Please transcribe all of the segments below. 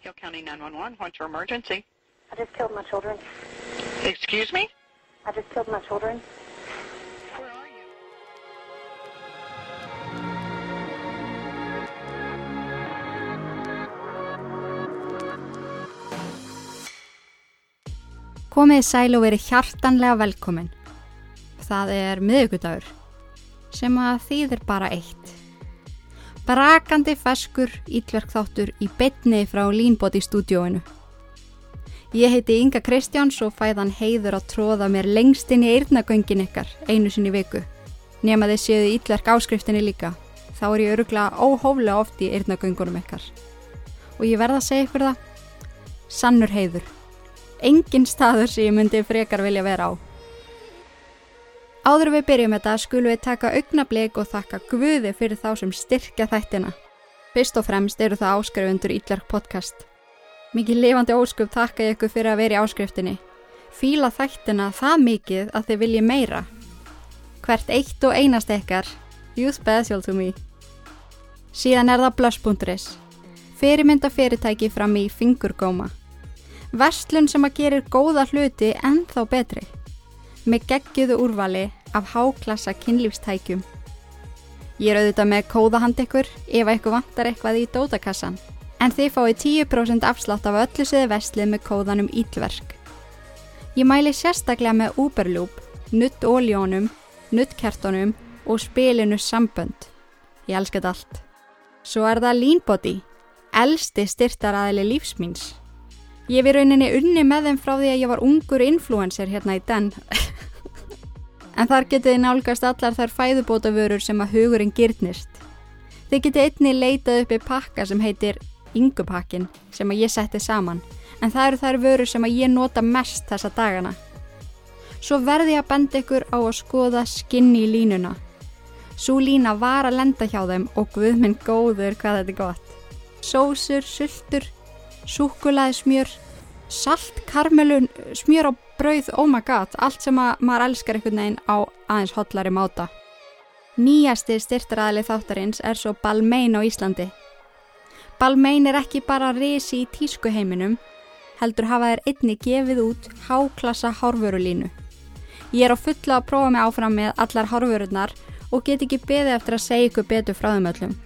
Hill County 911, what's your emergency? I just killed my children. Excuse me? I just killed my children. Where are you? Komið sæl og verið hjartanlega velkomin. Það er miðugudagur sem að þýðir bara eitt. Brakandi feskur ítverkþáttur í betni frá Línbót í stúdióinu. Ég heiti Inga Kristjáns og fæðan heiður að tróða mér lengst inn í eirnagöngin ykkar einu sinni viku. Nefn að þið séu ítverk áskriftinni líka. Þá er ég öruglega óhóflega oft í eirnagöngunum ykkar. Og ég verða að segja ykkur það. Sannur heiður engin staður sem ég myndi frekar vilja vera á. Áður við byrjum þetta skulum við taka augnablik og þakka Guði fyrir þá sem styrkja þættina. Fyrst og fremst eru það áskrifundur Ítlark podcast. Mikið lifandi óskup þakka ég ykkur fyrir að vera í áskriftinni. Fíla þættina það mikið að þið vilji meira. Hvert eitt og einast ekkar, you special to me. Síðan er það blöss.is. Fyrirmynda fyrirtæki fram í fingurgóma. Verslun sem að gerir góða hluti ennþá betri. Með geggiðu úrvali af háklassa kynlífstækjum. Ég er auðvitað með kóðahand ykkur ef eitthvað vantar eitthvað í dótakassan. En þið fáið 10% afslátt af öllu siði vestlið með kóðanum Ítlverk. Ég mæli sérstaklega með Uberloop, nutt óljónum, nuttkertonum og spilinu sambönd. Ég elskat allt. Svo er það Leanbody, elsti styrtaraðili lífsmýns. Ég hef í rauninni unni með þeim frá því að ég var ungur influencer hérna í den. en þar getið nálgast allar þær fæðubótavörur sem að hugurinn gyrnist. Þið getið einni leitað upp í pakka sem heitir Yngupakkin sem að ég setti saman. En það eru þær vörur sem að ég nota mest þessa dagana. Svo verði ég að benda ykkur á að skoða skinni í línuna. Svo lína var að lenda hjá þeim og guðminn góður hvað þetta er gott. Sósur, sultur, súkulaði smjör, salt, karmelun, smjör og brauð, oh my god, allt sem að maður elskar einhvern veginn á aðeins hotlari máta. Nýjasti styrtaræðli þáttarins er svo Balmain á Íslandi. Balmain er ekki bara risi í tískuheiminum, heldur hafa þær einni gefið út háklassa hárvörulínu. Ég er á fulla að prófa mig áfram með allar hárvörurnar og get ekki beðið eftir að segja ykkur betur frá þeim öllum.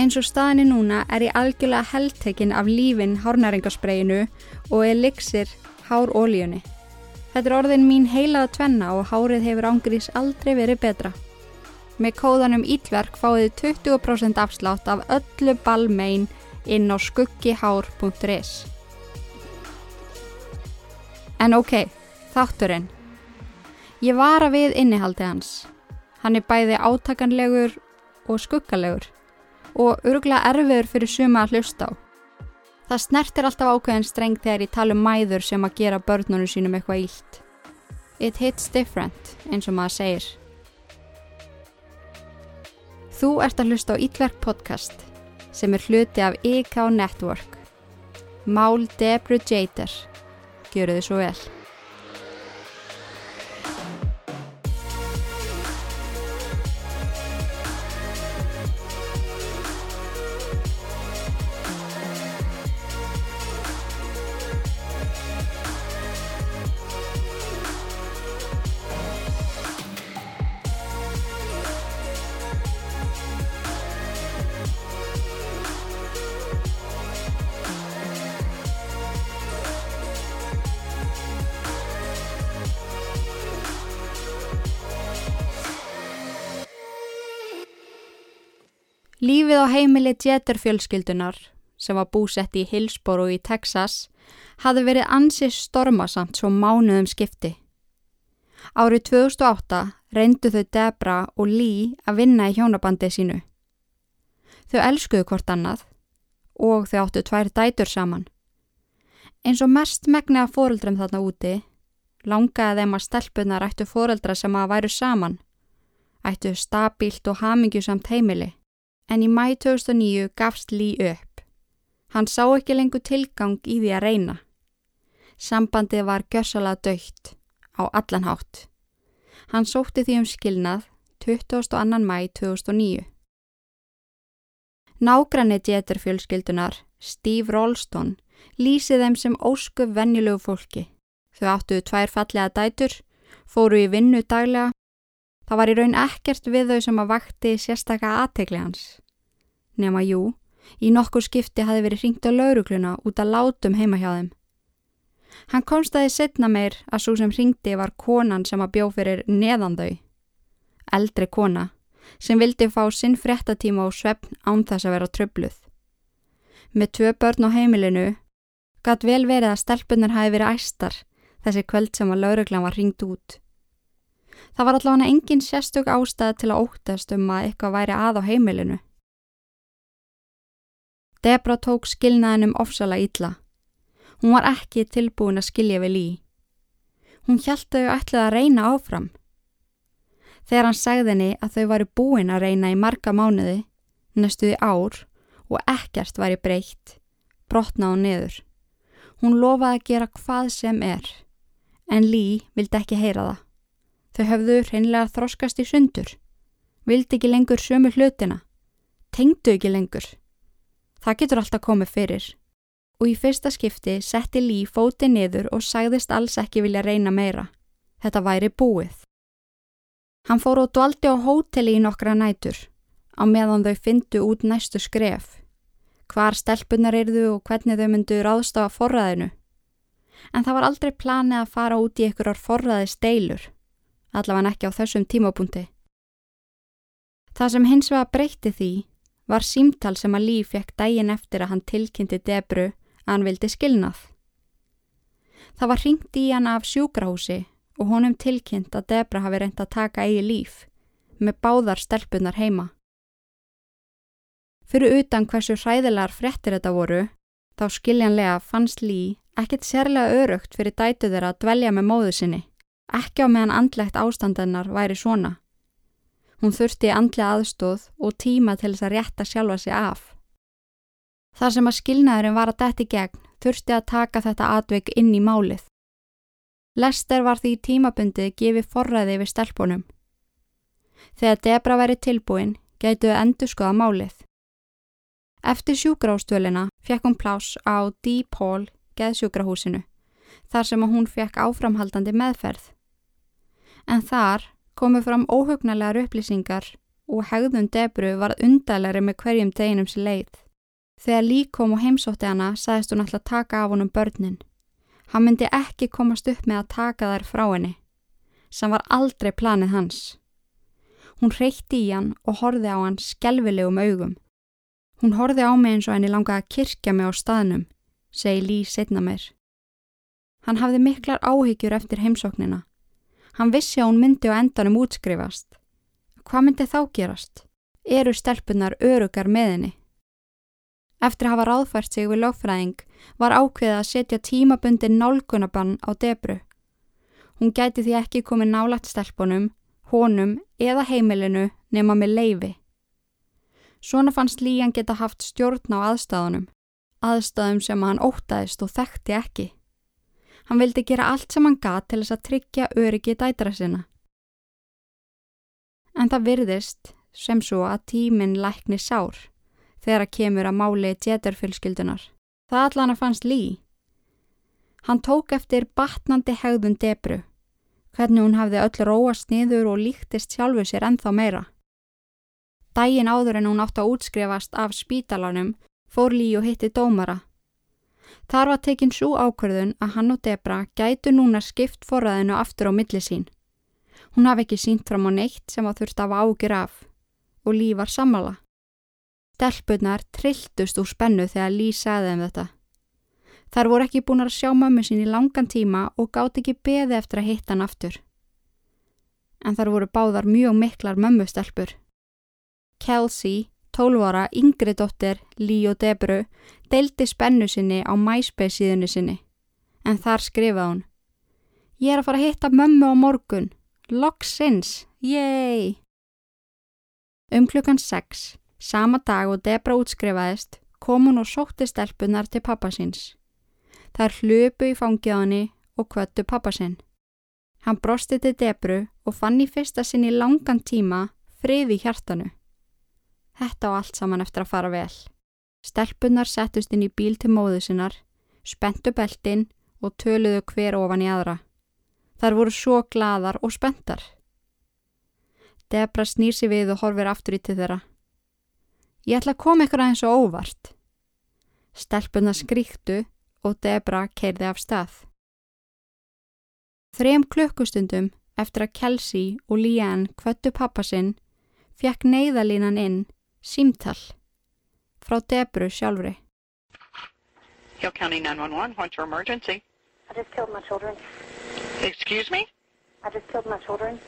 Eins og staðinni núna er ég algjörlega heldtekinn af lífin hárnæringarspreyinu og elixir hárólíunni. Þetta er orðin mín heilaða tvenna og hárið hefur ángrís aldrei verið betra. Með kóðanum Ítverk fáið 20% afslátt af öllu balmein inn á skuggihár.is. En ok, þátturinn. Ég var að við innihaldi hans. Hann er bæði átakanlegur og skuggalegur og örgulega erfiður fyrir suma að hlusta á. Það snertir alltaf ákveðin streng þegar ég tala um mæður sem að gera börnunum sínum eitthvað ílt. It hits different, eins og maður segir. Þú ert að hlusta á Ítverk podcast sem er hluti af IK Network. Mál Debru Jader. Gjöru þið svo vel. Heimili Jeter fjölskyldunar, sem var búsett í Hillsborough í Texas, hafði verið ansið stormasamt svo mánuðum skipti. Árið 2008 reyndu þau Debra og Lee að vinna í hjónabandi sínu. Þau elskuðu hvort annað og þau áttu tvær dætur saman. Eins og mest megni af fóreldrum þarna úti, langaði þeim að stelpunar ættu fóreldra sem að væru saman, ættu stabílt og hamingjusamt heimili en í mæ 2009 gafst Lee upp. Hann sá ekki lengur tilgang í því að reyna. Sambandið var gjörsalega dögt á allan hátt. Hann sótti því um skilnað 22. mæ 2009. Nágranni djetur fjölskyldunar, Steve Rolston, lýsið þeim sem ósku venjulegu fólki. Þau áttuðu tvær fallega dætur, fóru í vinnu daglega. Það var í raun ekkert við þau sem að vakti sérstaka aðtegli hans. Nema jú, í nokkur skipti hafi verið hringt á laurugluna út að látum heima hjá þeim. Hann komstaði setna meir að svo sem hringdi var konan sem að bjó fyrir neðan þau. Eldri kona sem vildi fá sinn frettatíma og svefn án þess að vera tröfluð. Með tvö börn á heimilinu gatt vel verið að stelpunar hafi verið æstar þessi kvöld sem að lauruglan var ringt út. Það var allavega engin sérstök ástæð til að óttast um að eitthvað væri að á heimilinu. Debra tók skilnaðinum ofsala ítla. Hún var ekki tilbúin að skilja við lí. Hún hjælt þau ætlið að reyna áfram. Þegar hann segði henni að þau varu búin að reyna í marga mánuði, næstuði ár og ekkert væri breytt, brotna á neður. Hún lofaði að gera hvað sem er, en Lí vildi ekki heyra það. Þau höfðu hreinlega þroskast í sundur, vildi ekki lengur sömu hlutina, tengdu ekki lengur. Það getur alltaf komið fyrir. Og í fyrsta skipti setti Lí fóti niður og sagðist alls ekki vilja reyna meira. Þetta væri búið. Hann fór og dvaldi á hóteli í nokkra nætur, á meðan þau fyndu út næstu skref, hvar stelpunar erðu og hvernig þau myndu ráðstafa forræðinu. En það var aldrei planið að fara út í einhverjar forræði steilur, allavega ekki á þessum tímapunkti. Það sem hins vega breytti því var símtal sem að Líf fekk dægin eftir að hann tilkynnti Debru að hann vildi skilnað. Það var hringt í hann af sjúkrahúsi og honum tilkynnt að Debra hafi reynd að taka eigi líf með báðar stelpunar heima. Fyrir utan hversu hræðilegar frettir þetta voru, þá skiljanlega fannst Lí ekkit sérlega örugt fyrir dætu þeirra að dvelja með móðu sinni, ekki á meðan andlegt ástandennar væri svona. Hún þurfti andlega aðstóð og tíma til þess að rétta sjálfa sig af. Þar sem að skilnaðurinn var að detti gegn þurfti að taka þetta atveik inn í málið. Lester var því tímabundið gefið forræði við stelpunum. Þegar Debra væri tilbúin, gætuðu endur skoða málið. Eftir sjúkrahústölina fekk hún plás á Deep Hall geðsjúkrahúsinu, þar sem hún fekk áframhaldandi meðferð. En þar komu fram óhugnalegar upplýsingar og hegðun Debru var undalegri með hverjum deginum sér leið. Þegar lík kom og heimsótti hana, sagðist hún alltaf taka af honum börnin. Hann myndi ekki komast upp með að taka þær frá henni, sem var aldrei planið hans. Hún reykti í hann og horfi á hann skelvilegum augum. Hún horfi á mig eins og henni langaði að kirkja mig á staðnum, segi Lý setna mér. Hann hafði miklar áhyggjur eftir heimsóknina. Hann vissi að hún myndi á endanum útskrifast. Hvað myndi þá gerast? Eru stelpunar örugar með henni? Eftir að hafa ráðfært sig við lögfræðing var ákveðið að setja tímabundi nálgunabann á Debru. Hún gæti því ekki komið nálægt stelpunum, honum eða heimilinu nema með leifi. Svona fannst Lían geta haft stjórn á aðstæðunum, aðstæðum sem hann ótaðist og þekkti ekki. Hann vildi gera allt sem hann gat til þess að tryggja öryggi dætara sinna. En það virðist sem svo að tíminn lækni sár þegar að kemur að máli djeturfylskyldunar. Það allan að fannst Lí. Hann tók eftir batnandi hegðun Debru, hvernig hún hafði öll róast niður og líktist sjálfu sér ennþá meira. Dægin áður en hún átt að útskrefast af spítalanum fór Lí og hitti dómara. Þar var tekinn svo ákverðun að hann og Debra gætu núna skipt forraðinu aftur á milli sín. Hún hafi ekki sínt fram á neitt sem að þurft af ágjur af og Lí var sammala. Stelpunar trilltust úr spennu þegar Lý sagði um þetta. Þar voru ekki búin að sjá mömmu sín í langan tíma og gátt ekki beði eftir að hitta hann aftur. En þar voru báðar mjög miklar mömmustelpur. Kelsey, 12 ára, yngri dóttir, og Debru, deildi spennu sinni á MySpace síðunni sinni. En þar skrifaði hún. Ég er að fara að hitta mömmu á morgun. Loksins, yey! Um klukkan 6 Sama dag og Debra útskrifaðist kom hún og sótti stelpunar til pappa síns. Þær hlöpu í fangjáðinni og kvöttu pappa sinn. Hann brosti til Debru og fann í fyrsta sinn í langan tíma friði hjartanu. Þetta á allt saman eftir að fara vel. Stelpunnar settust inn í bíl til móðu sinnar, spentu beltin og töluðu hver ofan í aðra. Þar voru svo gladar og spentar. Debra snýr sér við og horfir aftur í til þeirra. Ég ætla að koma ykkur aðeins og óvart. Stelpunnar skríktu og Debra keirði af stað. Þrejum klukkustundum eftir að Kelsey og Leanne kvöttu pappa sinn fekk neyðalínan inn símtal frá Debru sjálfri. Hill County 911, what's your emergency? I just killed my children. Excuse me? I just killed my children.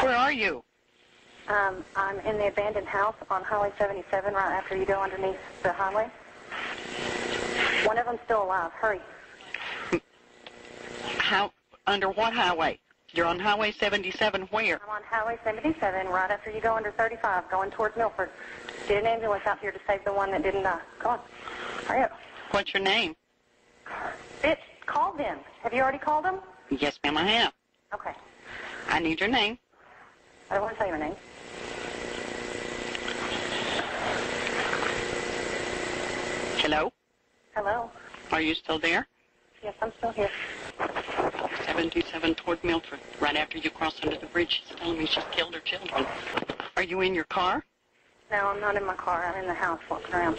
Where are you? Um, I'm in the abandoned house on Highway 77 right after you go underneath the highway. One of them's still alive. Hurry. How, under what highway? You're on Highway 77 where? I'm on Highway 77 right after you go under 35 going towards Milford. Get an ambulance out here to save the one that didn't die. Come on. Hurry up. What's your name? Bitch, call them. Have you already called them? Yes, ma'am, I have. Okay. I need your name. I don't want to say your name. Hello? Hello? Are you still there? Yes, I'm still here. 77 toward Milford, right after you cross under the bridge. She's telling me she's killed her children. Are you in your car? No, I'm not in my car. I'm in the house walking around.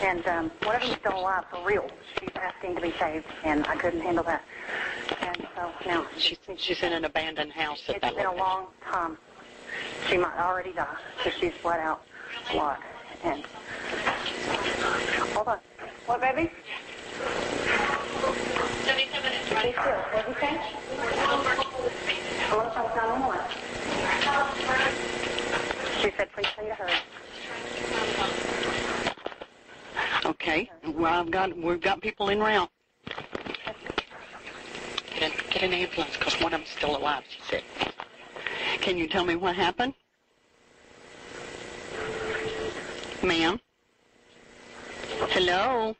And um, one of them's still alive for real. She's asking to be saved, and I couldn't handle that. And so now She's, she's in an abandoned house at it's that been a long time. She might already die because she's bled out a lot. And hold on. What, baby? Be. What you say? I want to talk to 911. She said, please say to her. Okay. Well, I've got we've got people in route. Get an, get an ambulance because one of them's still alive. She said. Can you tell me what happened, ma'am? Hello,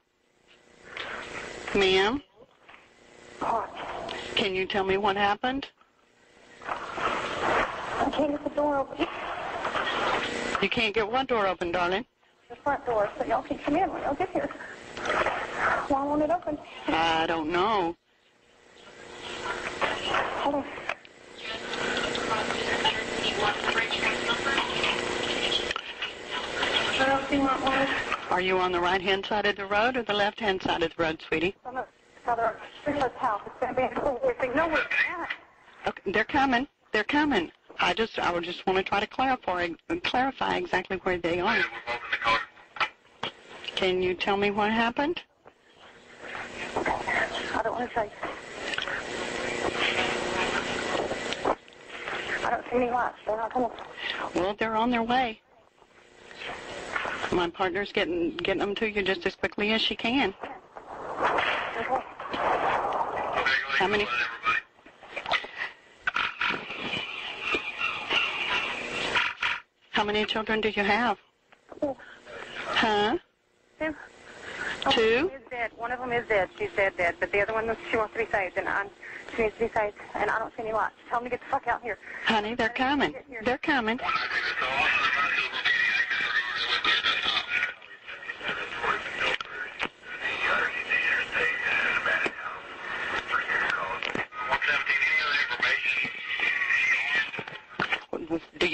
ma'am. Can you tell me what happened? I can't get the door open. You can't get what door open, darling? The front door, so y'all can come in when y'all get here. Why won't it open? I don't know. Hold on. I don't see what one. Are you on the right hand side of the road or the left hand side of the road, sweetie? Other house. It's been abandoned. Oh, they know where it's at. Okay, they're coming. They're coming. I just I would just want to try to clarify clarify exactly where they are. Can you tell me what happened? I don't want to say. I don't see any lights. They're not coming. Well, they're on their way. My partner's getting getting them to you just as quickly as she can. Okay. How many? How many children do you have? Two. Huh? Two. Two? One of them is dead. One of them is dead. She's dead, dead. But the other one, she wants to be saved, and I'm, she needs to be saved. And I don't see any lights. Tell them to get the fuck out here. Honey, they're coming. They're coming.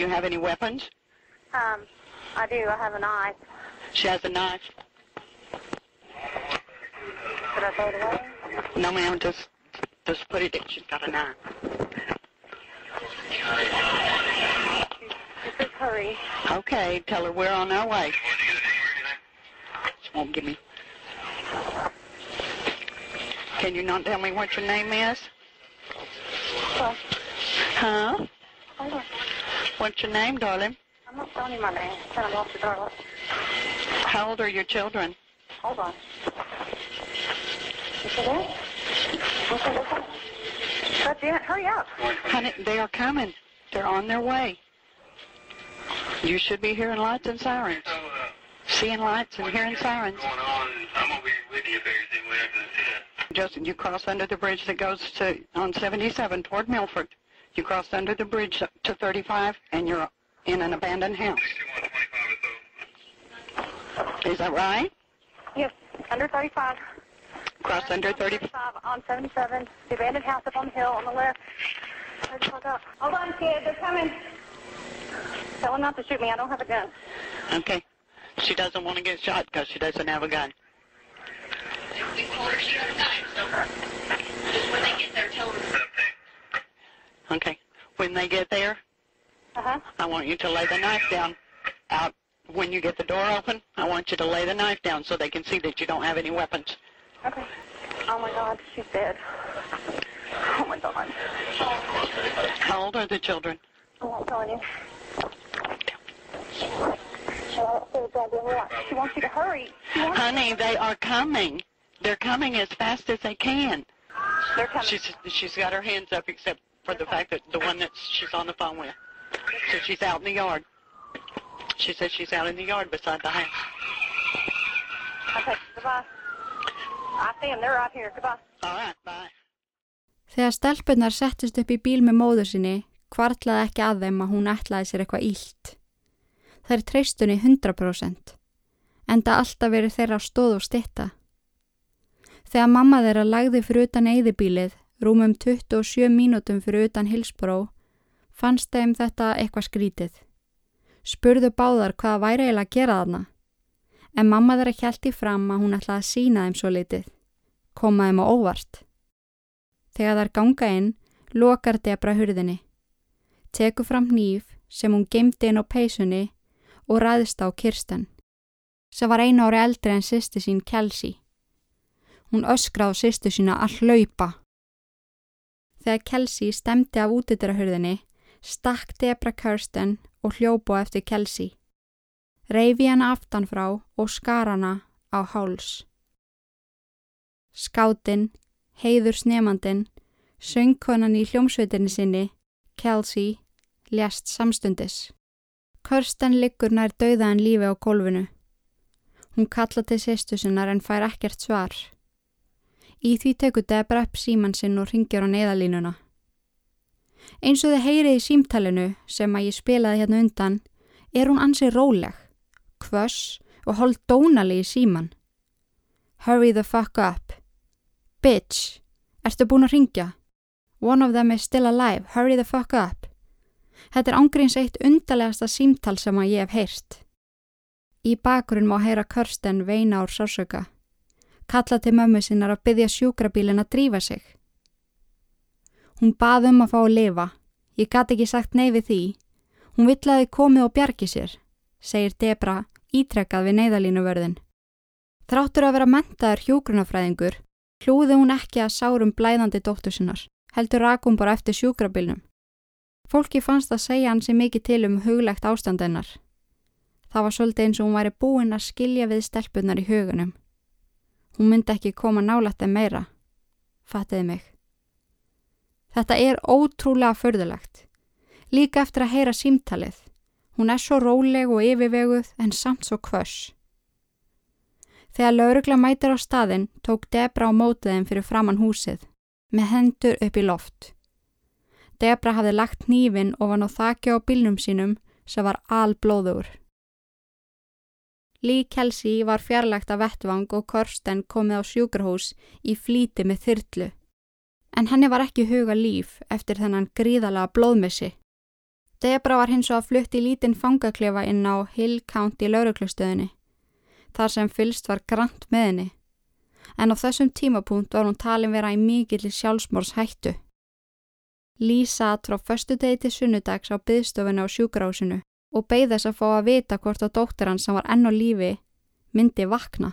You have any weapons? Um, I do. I have a knife. She has a knife. Should I throw it away? No, ma'am, just just put it in. She's got a knife. She says hurry. Okay, tell her we're on our way. She won't give me. Can you not tell me what your name is? Well, Huh? Hold on. What's your name, darling? I'm not telling you my name. Tell them off the door. How old are your children? Hold on. You see that? Okay, okay. That's it. Hurry up. Honey, they are coming. They're on their way. You should be hearing lights and sirens. Uh, Seeing lights and hearing sirens. going on. I'm gonna be with you if everything went to the Just you cross under the bridge that goes to on 77 toward Milford. You cross under the bridge to 35, and you're in an abandoned house. is that right? Yes, under 35. Cross under 30. 35 on 77. The abandoned house up on the hill on the left. Hurry the fuck up. Hold on, kid. They're coming. Tell them not to shoot me. I don't have a gun. Okay. She doesn't want to get shot because she doesn't have a gun. We told her she had a knife, so just when they get there, tell them. Okay. When they get there, Uh-huh. I want you to lay the knife down out when you get the door open. I want you to lay the knife down so they can see that you don't have any weapons. Okay. Oh, my God. She's dead. Oh, my God. How old are the children? I won't tell you. Well, so goddamn right. She wants you to hurry. Honey, they are coming. They're coming as fast as they can. They're coming. She's she's got her hands up except for the fact that the one that she's on the phone with. So she's out in the yard. She says she's out in the yard beside the house. Okay, goodbye. I see them. They're right here. Goodbye. All right, bye. Þegar stelpunar settist upp í bíl með móður sinni, kvartlaði ekki að þeim að hún ætlaði sér eitthvað ílt. Það er treystunni 100%, enda alltaf verið þeirra stóð og stitta. Þegar mamma þeirra lagði fyrir utan eyðibílið, rúmum 27 mínútum fyrir utan Hillsborough, fannst þeim þetta eitthvað skrítið. Spurðu báðar hvaða væri eiginlega að gera þarna, en mamma þeirra hjælti fram að hún ætlaði að sína þeim svo litið, koma þeim á óvart. Þegar þær ganga inn, lokar Debra hurðinni. Tekur fram hníf sem hún gemdi inn á peysunni og ræðist á Kirsten, sem var einu ári eldri en sýsti sín Kelsey. Hún öskraði sýstu sína að hlaupa. Þegar Kelsey stemdi af útidirahurðinni, stakk Debra Kirsten og hljópa á eftir Kelsey. Reyfi hana aftan frá og skar hana á háls. Skátinn heiður snemandin, söngkonan í hljómsveitinni sinni, Kelsey, lést samstundis. Kirsten liggur nær dauðaðan lífi á gólfinu. Hún kalla til sýstu sinnar en fær ekkert svar. Í því tekur Debra upp síman sinn og ringir á neðalínuna. Eins og þið heyrið í símtalinu sem að ég spilaði hérna undan, er hún ansið róleg, kvöss og hold dónali í síman. Hurry the fuck up. Bitch, ertu búin að ringja? One of them is still alive, hurry the fuck up. Þetta er ángríns eitt undarlegasta símtal sem að ég hef heyrt. Í bakurinn má heyra Kirsten veina úr sársöka. Kalla til mömmu sinnar að byggja sjúkrabílinn að drífa sig. Hún bað um að fá að lifa. Ég gati ekki sagt nei við því. Hún vill að þið komið og bjargi sér, segir Debra ítrekkað við neyðalínuvörðin. Þráttur að vera mentaður hjógrunafræðingur, hlúði hún ekki að sárum blæðandi dóttur sinnar, heldur rakum bara eftir sjúkrabílnum. Fólki fannst að segja hann sem mikið til um huglegt ástandennar. Það var svolítið eins og hún væri búin að skilja við stelpunar í hugunum. Hún myndi ekki koma nálætt en meira. Fattiði mig. Þetta er ótrúlega förðulegt. Líka eftir að heyra símtalið. Hún er svo róleg og yfirveguð en samt svo kvöss. Þegar laurugla mætir á staðinn tók Debra á mótiðin fyrir framann húsið, með hendur upp í loft. Debra hafði lagt nýfin ofan á þakja á bílnum sínum sem var alblóður. Lee Kelsey var fjarlagt af vettvang og Korsten komið á sjúkrahús í flíti með þyrlu. En henni var ekki huga líf eftir þennan gríðalega blóðmissi. Debra var hins og að flutti lítinn fangaklefa inn á Hill County lauruglustöðinni, þar sem fylst var grant með henni. En á þessum tímapunkt var hún talin vera í mikill sjálfsmórs hættu. Lee satt frá föstu degi til sunnudags á byðstofinu á sjúkrahúsinu og beigð þess að fá að vita hvort að dóttir hans sem var enn á lífi myndi vakna.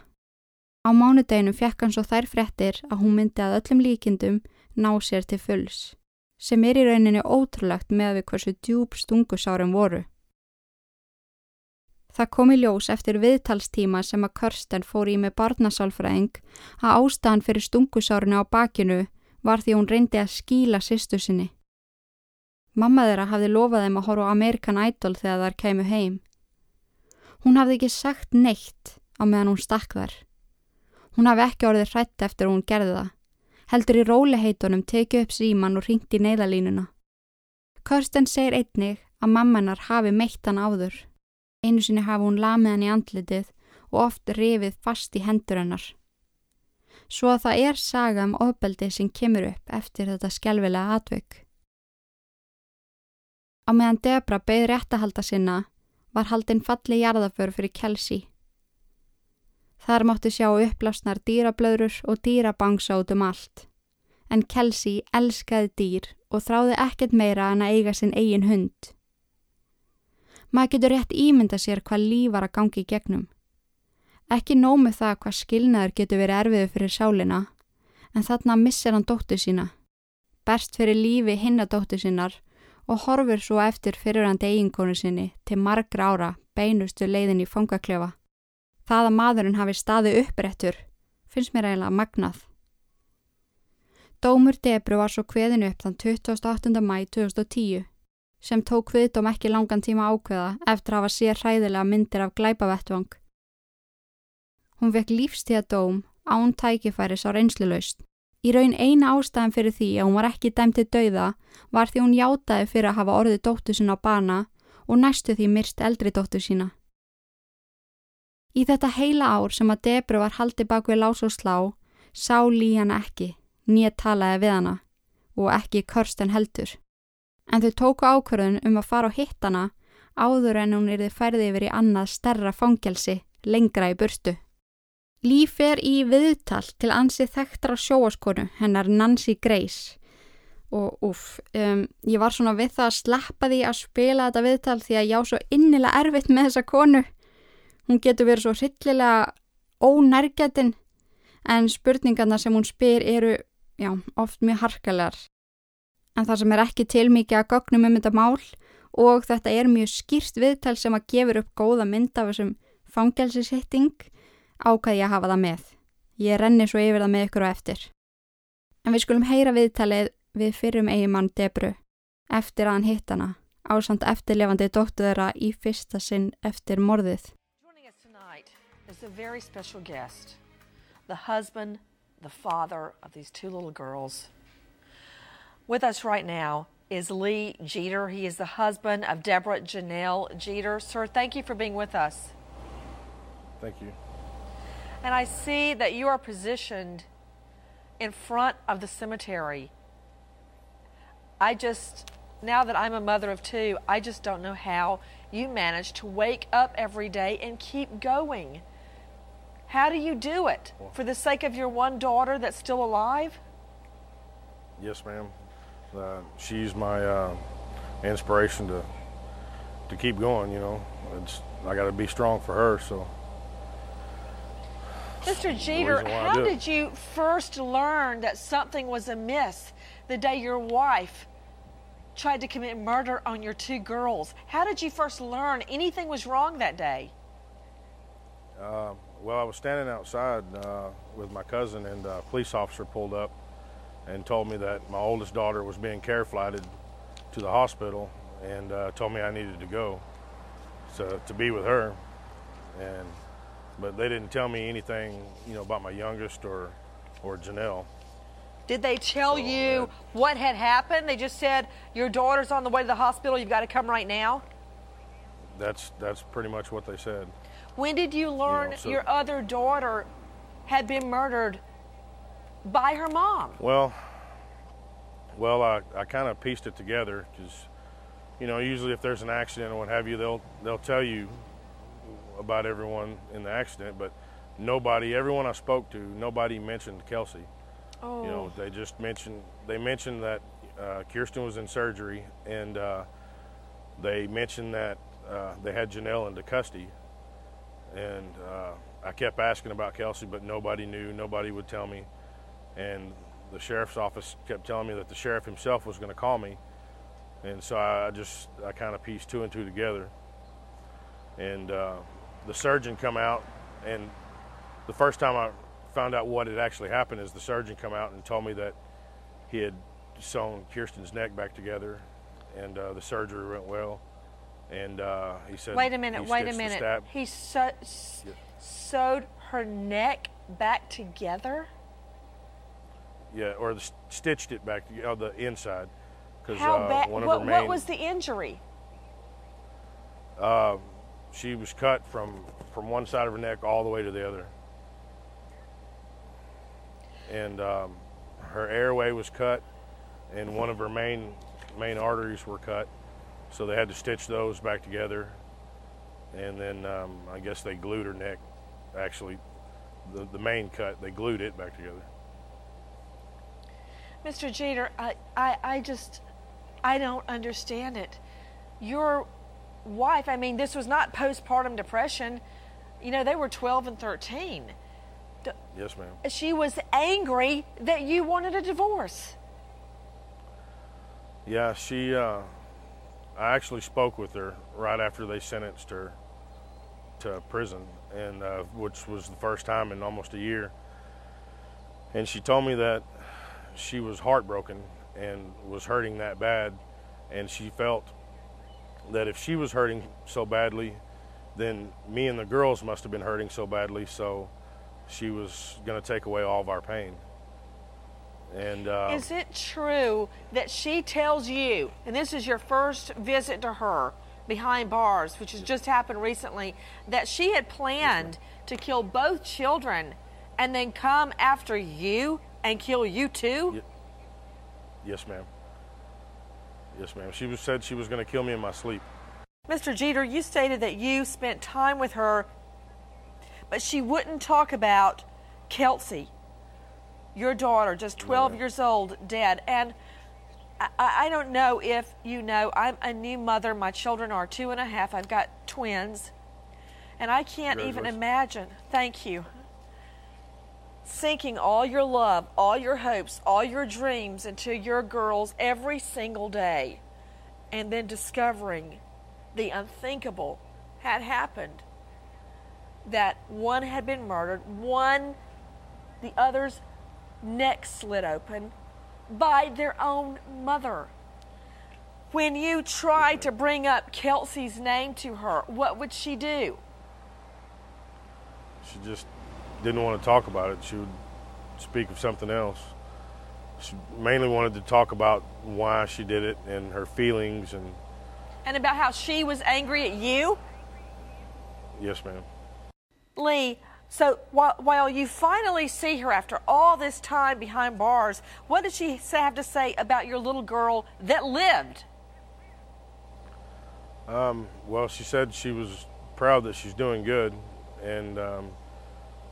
Á mánudeginu fekk hann svo þær fréttir að hún myndi að öllum líkindum ná sér til fulls, sem er í rauninni ótrúlegt með við hversu djúb stungusárum voru. Það kom í ljós eftir viðtalstíma sem að Kirsten fór í með barnasálfræðing að ástæðan fyrir stungusárinu á bakinu var því hún reyndi að skíla sýstu sinni. Mamma þeirra hafði lofað þeim að horfa á American Idol þegar þær keimu heim. Hún hafði ekki sagt neitt á meðan hún stakk þar. Hún hafði ekki orðið hrætt eftir að hún gerði það. Heldur í róliheitunum tekið upp síman og ringt í neyðalínuna. Kirsten segir einnig að mammanar hafi meitt hann áður. Einu sinni hafi hún lamið hann í andlitið og oft rifið fast í hendur hennar. Svo að það er saga um ofbeldi sem kemur upp eftir þetta skjálfilega atvökk. Á meðan Debra beð réttahalda sinna var haldinn falli jarðaför fyrir Kelsey. Þar mátti sjá upplásnar dýrablöðrur og dýrabangsa út um allt. En Kelsey elskaði dýr og þráði ekkert meira en að eiga sinn eigin hund. Maður getur rétt ímynda sér hvað líf var að gangi í gegnum. Ekki nómið það hvað skilnaður getur verið erfiðu fyrir sálina, en þarna missir hann dóttu sína. Berst fyrir lífi hinna dóttu sínar og horfur svo eftir fyrirhandi eiginkonu sinni til margra ára beinustu leiðin í fangaklefa. Það að maðurinn hafi staði upprættur finnst mér eiginlega magnað. Dómur Debru var svo kveðinu upp þann 28. mæ 2010 sem tók viðdóm ekki langan tíma ákveða eftir að hafa sér hræðilega myndir af glæpavettvang. Hún vekk lífstíða dóm án tækifæris á reynslulaust. Í raun eina ástæðan fyrir því að hún var ekki dæmtið dauða var því hún játaði fyrir að hafa orðið dóttu sinna á bana og næstu því myrst eldri dóttu sína. Í þetta heila ár sem að Debru var haldið bak við lás og slá, sá Lí hana ekki, nýja talaði við hana og ekki Körsten heldur. En þau tóku ákvörðun um að fara á hittana áður en hún erði færði yfir í annað stærra fangelsi lengra í burstu. Lí fer í viðtal til ansið þekktra sjóaskonu, hennar Nancy Grace. Og uff, um, ég var svona við það að sleppa því að spila þetta viðtal því að ég á svo innilega erfitt með þessa konu. Hún getur verið svo hryllilega ónærgætin en spurningarna sem hún spyr eru já, oft mjög harkalegar. En það sem er ekki tilmikið að gögnum um þetta mál og þetta er mjög skýrt viðtal sem að gefur upp góða mynd af þessum fangelsishitting ákæði að hafa það með. Ég renni svo yfir það með ykkur og eftir. En við skulum heyra viðtalið við fyrrum eigimann Debru eftir að hann hitt hana ásand eftirlefandi dóttu þeirra í fyrsta sinn eftir morðið. Is a very special guest, the husband, the father of these two little girls. With us right now is Lee Jeter. He is the husband of Deborah Janelle Jeter. Sir, thank you for being with us. Thank you. And I see that you are positioned in front of the cemetery. I just, now that I'm a mother of two, I just don't know how you manage to wake up every day and keep going. How do you do it? For the sake of your one daughter that's still alive? Yes, ma'am. Uh, she's my uh, inspiration to to keep going. You know, it's I got to be strong for her. So Mr. Jeter, reason why I how did you first learn that something was amiss the day your wife tried to commit murder on your two girls? How did you first learn anything was wrong that day? Uh, well, I was standing outside uh, with my cousin, and a police officer pulled up and told me that my oldest daughter was being care flighted to the hospital, and uh, told me I needed to go to to be with her. And but they didn't tell me anything, you know, about my youngest or or Janelle. Did they tell So, you uh, what had happened? They just said, Your daughter's on the way to the hospital, you've got to come right now? That's that's pretty much what they said. When did you learn so- your other daughter had been murdered by her mom? Well, well, I, I kind of pieced it together because, you know, usually if there's an accident or what have you, they'll they'll tell you about everyone in the accident, but nobody, everyone I spoke to, nobody mentioned Kelsey. Oh. You know, they just mentioned they mentioned that uh, Kirsten was in surgery, and uh, they mentioned that uh, they had Janelle into custody, and uh, I kept asking about Kelsey, but nobody knew, nobody would tell me, and the sheriff's office kept telling me that the sheriff himself was going to call me, and so I just I kind of pieced two and two together, and uh, the surgeon come out, and the first time I found out what had actually happened is the surgeon come out and told me that he had sewn Kirsten's neck back together, and uh, the surgery went well. And uh, he said, Wait a minute, wait a minute. He sew, s- sewed her neck back together? yeah, or the, stitched it back, to, uh, the inside, because How uh, bad? one of What, her what was the injury? she was cut from from one side of her neck all the way to the other, and um, her airway was cut, and one of her main main arteries were cut, so they had to stitch those back together, and then um, I guess they glued her neck. Actually, the the main cut they glued it back together. Mr. Jeter, I, I, I just, I don't understand it. Your wife, I mean, this was not postpartum depression. You know, they were 12 and 13. Yes, ma'am. She was angry that you wanted a divorce. Yeah, she. Uh, I actually spoke with her right after they sentenced her to prison, and uh, which was the first time in almost a year. And she told me that she was heartbroken and was hurting that bad, and she felt that if she was hurting so badly, then me and the girls must have been hurting so badly. So she was going to take away all of our pain. And uh, Is it true that she tells you, and this is your first visit to her behind bars, which has just happened recently, that she had planned to kill both children and then come after you and kill you too? Ye- yes, ma'am. Yes, ma'am. She was said she was going to kill me in my sleep. Mr. Jeter, you stated that you spent time with her, but she wouldn't talk about Kelsey, your daughter, just 12 ma'am. years old, dead. And I, I don't know if you know, I'm a new mother. My children are two and a half. I've got twins. And I can't even imagine, thank you, sinking all your love, all your hopes, all your dreams into your girls every single day, and then discovering the unthinkable had happened. That one had been murdered, one, the other's neck slit open by their own mother. When you tried to bring up Kelsey's name to her, what would she do? She just didn't want to talk about it. She would speak of something else. She mainly wanted to talk about why she did it and her feelings. And And about how she was angry at you? yes, ma'am. Lee, so while, you finally see her after all this time behind bars, what did she have to say about your little girl that lived? Um, well, she said she was proud that she's doing good, and um,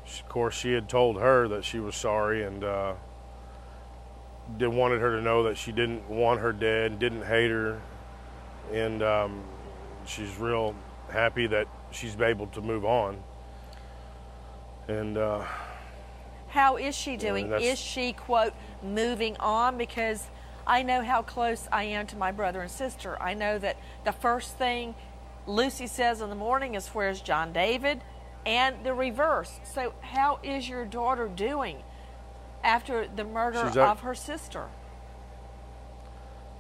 she, of course, she had told her that she was sorry and uh, did wanted her to know that she didn't want her dead, didn't hate her, and um, she's real happy that she's able to move on. And uh, How is she doing? Is she, quote, moving on? Because I know how close I am to my brother and sister. I know that the first thing Lucy says in the morning is, Where's John David? And the reverse. So, how is your daughter doing after the murder of her sister?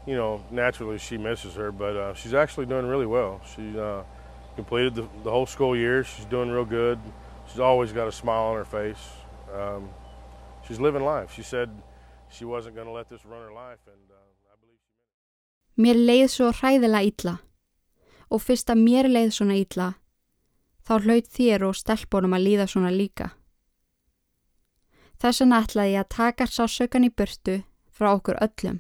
you know, naturally she misses her, but uh, she's actually doing really well. She uh, completed the, the whole school year. She's doing real good. She's always got a smile on her face. Um, she's living life. She said she wasn't going to let this run her life, and uh, I believe she meant it. Mér leið svo hræðilega illa og fyrst að mér leið svona illa þá hlaut þér og stelpunum að líða svona líka. Þess vegna ætlaði ég að taka sásaukan í burtu frá okkur öllum.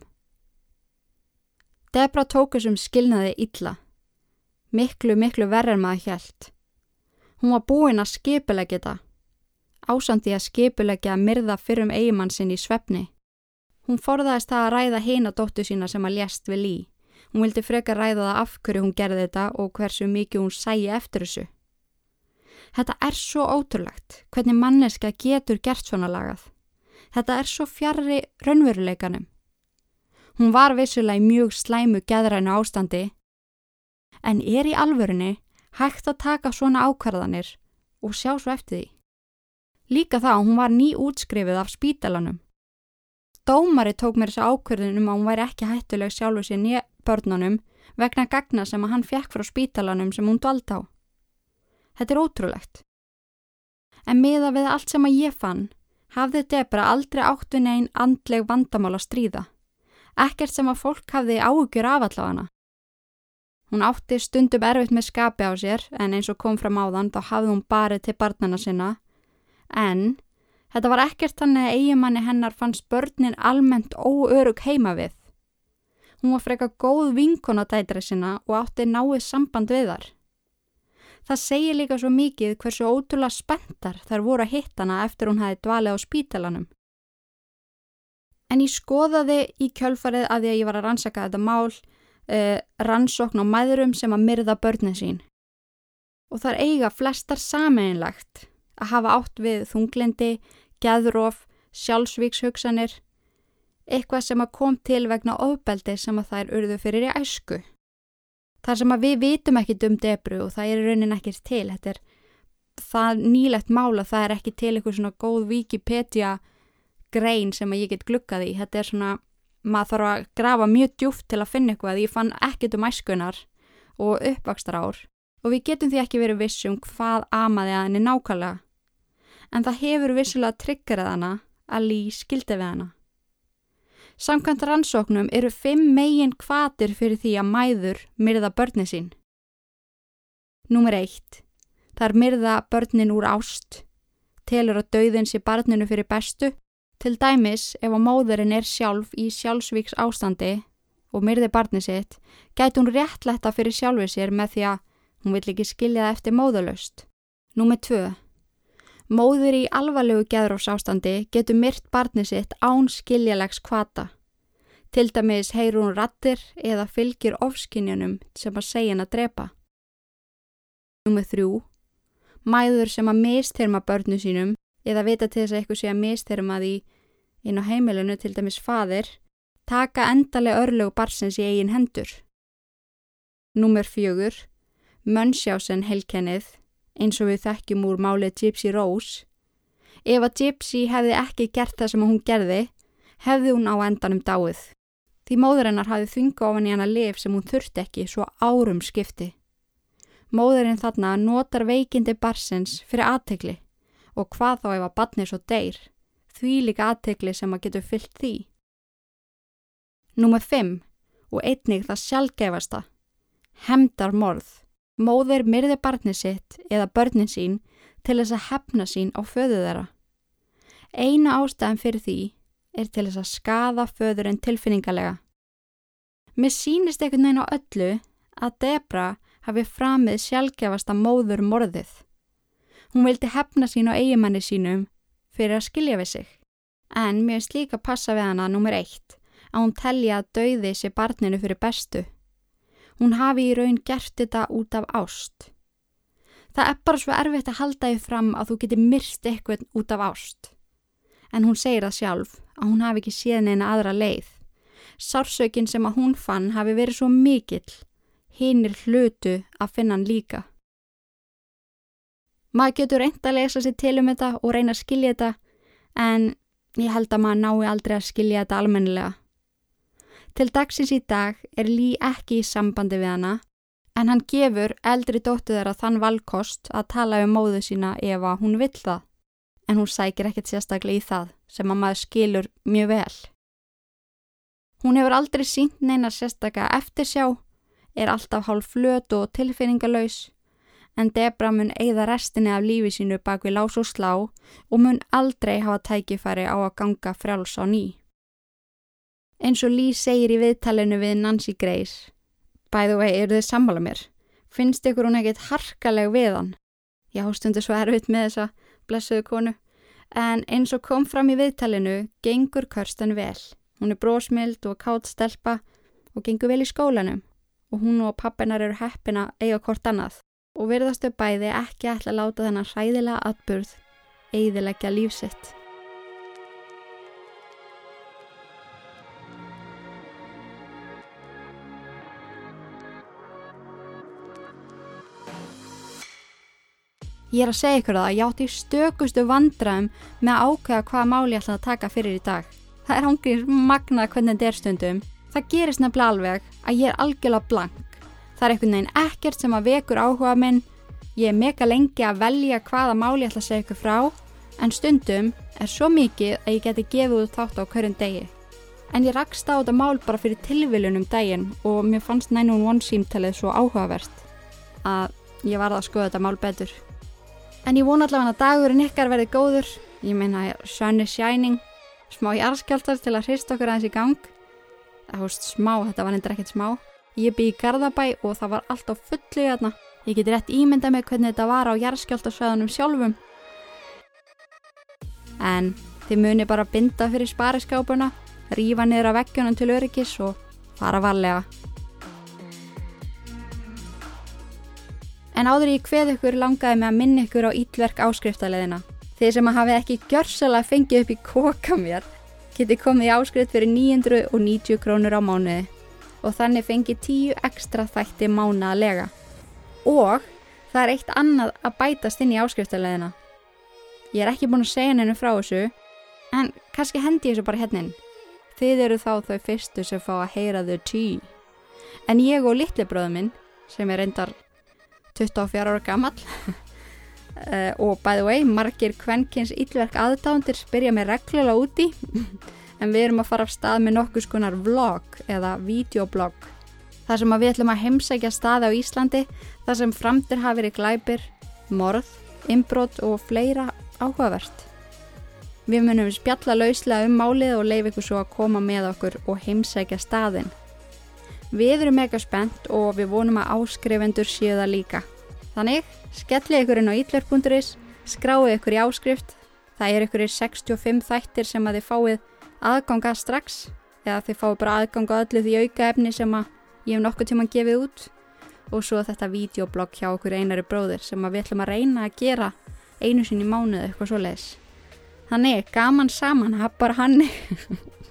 Debra tók þessum skilnaði illa. Miklu, miklu verður en maður hjælt. Hún var búin að skipulegja þetta. Ásandi að skipulegja að myrða fyrrum eigimann sinn í svefni. Hún forðaðist það að ræða heina dóttu sína sem að lést við lí. Hún vildi frekar ræða það af hverju hún gerði þetta og hversu mikið hún sæi eftir þessu. Þetta er svo ótrúlegt, hvernig manneska getur gert svona lagað. Þetta er svo fjarrri raunveruleikanum. Hún var vissulega í mjög slæmu geðrænu ástandi, en er í alvörunni hægt að taka svona ákvarðanir og sjá svo eftir því. Líka þá hún var ný útskrifið af spítalanum. Dómari tók mér þessa ákvörðun um að hún væri ekki hættuleg sjálfu sér nýja börnunum vegna gagna sem að hann fekk frá spítalanum sem hún dvald á. Þetta er ótrúlegt. En miða við allt sem að ég fann, hafði Debra aldrei átt við neinn andleg vandamál að stríða. Ekkert sem að fólk hafði áhugjur af allavega. Hún átti stundum erfitt með skapi á sér en eins og kom fram áðan þá hafði hún barið til barnana sinna. En þetta var ekkert þannig að eigimanni hennar fannst börnin almennt óörug heima við. Hún var freka góð vinkon á dætri sinna og átti náið samband við þar. Það segir líka svo mikið hversu ótrúlega spenntar þær voru að hitta hana eftir hún hafi dvalið á spítalanum. En ég skoðaði í kjölfarið að því að ég var að rannsaka þetta mál, uh, rannsókn á mæðurum sem að myrða börnin sín. Og þar eiga flestar sameinlagt að hafa átt við þunglindi, geðróf, sjálfsvíkshugsanir, eitthvað sem að kom til vegna ofbeldi sem að þær urðu fyrir í æsku. Þar sem að við vitum ekkit um debru og það er raunin ekkert til, þetta er það nýlegt mála, það er ekki til eitthvað svona góð Wikipedia grein sem að ég get glukkað í, þetta er svona, maður þarf að grafa mjög djúft til að finna eitthvað, ég fann ekkit um æskunar og uppvakstar ár og við getum því ekki verið vissum hvað amaði að henni nákvæmlega. En það hefur vissulega triggerað hana að lí skildi við hana. Samkvæmt rannsóknum eru fimm megin kvatir fyrir því að mæður myrða börni sín. Númer eitt. Það er myrða börnin úr ást. Telur að dauðin sé barninu fyrir bestu. Til dæmis ef að móðurinn er sjálf í sjálfsvíks ástandi og myrði barni sitt, gæti hún réttletta fyrir sjálfur sér með því að hún vill ekki skilja það eftir móðalöst. Númer tvö. Móður í alvarlegu geðrófs ástandi getur myrt barni sitt án skiljalegs kvata. Til dæmis heyr hún rattir eða fylgir ofskinjanum sem að segja hann að drepa. Númer þrjú. Mæður sem að mistyrma börnu sínum eða vita til þess að eitthvað sé að mistyrma því inn á heimilinu til dæmis fadir, taka endalega örlögu barsins í eigin hendur. Númer fjögur. Munchausen heilkennið eins og við þekkjum úr málið Gypsy Rose. Ef að Gypsy hefði ekki gert það sem hún gerði, hefði hún á endanum dáið. Því móðurinnar hafði þvinga ofan í hana lif sem hún þurfti ekki svo árum skipti. Móðurinn þarna notar veikindi barsins fyrir aðtegli og hvað þá ef að batni svo deyr, því líka aðtegli sem að getur fyllt því. Númer 5 og einnig það sjálfgefasta, hemdar morð. Móðir myrði barni sitt eða börnin sín til þess að hefna sín á föðu þeirra. Eina ástæðan fyrir því er til þess að skada föðurinn tilfinningalega. Mér sínist veginn á öllu að Debra hafi framið sjálfgefasta móður morðið. Hún vildi hefna sín á eigimanni sínum fyrir að skilja við sig. En mér finnst líka að passa við hana nummer eitt að hún telja að dauði sér barninu fyrir bestu. Hún hafi í raun gert þetta út af ást. Það er bara svo erfitt að halda því fram að þú getur myrst eitthvað út af ást. En hún segir það sjálf að hún hafi ekki séð neina aðra leið. Sársökin sem að hún fann hafi verið svo mikill, hinnir hlutu að finna hann líka. Maður getur reynd að lesa sér til um þetta og reyna að skilja þetta en ég held að maður nái aldrei að skilja þetta almennilega. Til dagsins í dag er Lý ekki í sambandi við hana en hann gefur eldri dóttu þeirra þann valkost að tala um móðu sína ef að hún vill það. En hún sækir ekkert sérstaklega í það sem að maður skilur mjög vel. Hún hefur aldrei sínt neina sérstaklega eftirsjá, er alltaf hálf flöt og tilfinningalös en Debra mun eigða restinni af lífi sínu bak við lás og slá og mun aldrei hafa tækifæri á að ganga frjáls á ný. Eins og Lee segir í viðtalinu við Nancy Grace, bæðu vei, eru þið sammála mér? Finnst ykkur hún ekkit harkaleg við hann? Já, stundu svo erfitt með þessa blessuðu konu. En eins og kom fram í viðtalinu, gengur Kirsten vel. Hún er brósmild og kátt stelpa og gengur vel í skólanum og hún og pappinar eru heppina eiga kort annað og verðastu bæði ekki ætla að láta þennan hræðilega atburð eiðilegja lífsitt. Ég er að segja ykkur það að ég átti stökustu vandraðum með að ákveða hvaða máli ég ætla að taka fyrir í dag. Það er hangir magnað hvernig þetta er stundum. Það gerist nefnilega alveg að ég er algjörlega blank. Það er einhvern veginn ekkert sem að vekur áhuga minn. Ég er mega lengi að velja hvaða máli ég ætla að segja ykkur frá. En stundum er svo mikið að ég geti gefið út þátt á hverjum degi. En ég rakst á þetta mál bara fyrir tilviljun um daginn og mér fannst 911 símtalið svo áhugavert að ég varð að skoða þetta mál betur. En ég vona allavega að dagurinn ykkar verði góður. Ég meina sun is shining, smá jarðskjáltar til að hrista okkur aðeins í gang. Það hóst smá, þetta var endur ekkert smá. Ég bý í Garðabæ og það var allt á fullu hérna. Ég geti rétt ímynda með hvernig þetta var á jarðskjáltarsvæðunum sjálfum. En þið muni bara binda fyrir spariskápuna, rífa niður af veggjunum til öryggis og fara varlega. En áður ég hveð ykkur langaði með að minna ykkur á ítverk áskriftarleðina. Þeir sem að hafi ekki gjörsalega fengið upp í koka mér geti komið í áskrift fyrir 990 krónur á mánuði og þannig fengið 10 ekstra þætti mánaðalega. Og það er eitt annað að bætast inn í áskriftarleðina. Ég er ekki búin að segja hennu frá þessu en kannski hendi ég þessu bara hérna inn. Þið eru þá þau fyrstu sem fá að heyra the tea. En ég og litli bróðu minn sem er reyndar 24 ára gammal uh, og by the way, margir kvenkins íllverk aðdándir spyrja mig reglulega úti en við erum að fara af stað með nokkus konar vlog eða videoblog þar sem við ætlum að heimsækja staði á Íslandi þar sem framtir hafi verið glæpir, morð, inbrot og fleira áhugavert. Við munum spjalla lauslega um málið og leif ykkur svo að koma með okkur og heimsækja staðin. Við erum mega spennt og við vonum að áskrifendur séu það líka. Þannig, skellið ykkur inn á ítler.is, skráið ykkur í áskrift. Það er ykkur í 65 þættir sem að þið fáið aðganga strax eða þið fáið bara aðganga öllu því auka efni sem að ég hef nokkuð tíma gefið út og svo þetta videoblogg hjá okkur einari bróðir sem við ætlum að reyna að gera einu sinni í mánuð eitthvað svo leiðis. Þannig, gaman saman, hafðbar hann.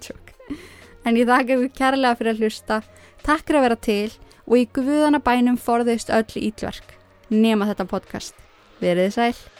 en ég þakka ykkur kærlega fyrir að hlusta. Takk fyrir að vera til og í guðana bænum forðist öll ítverk nema þetta podcast. Verið sæl.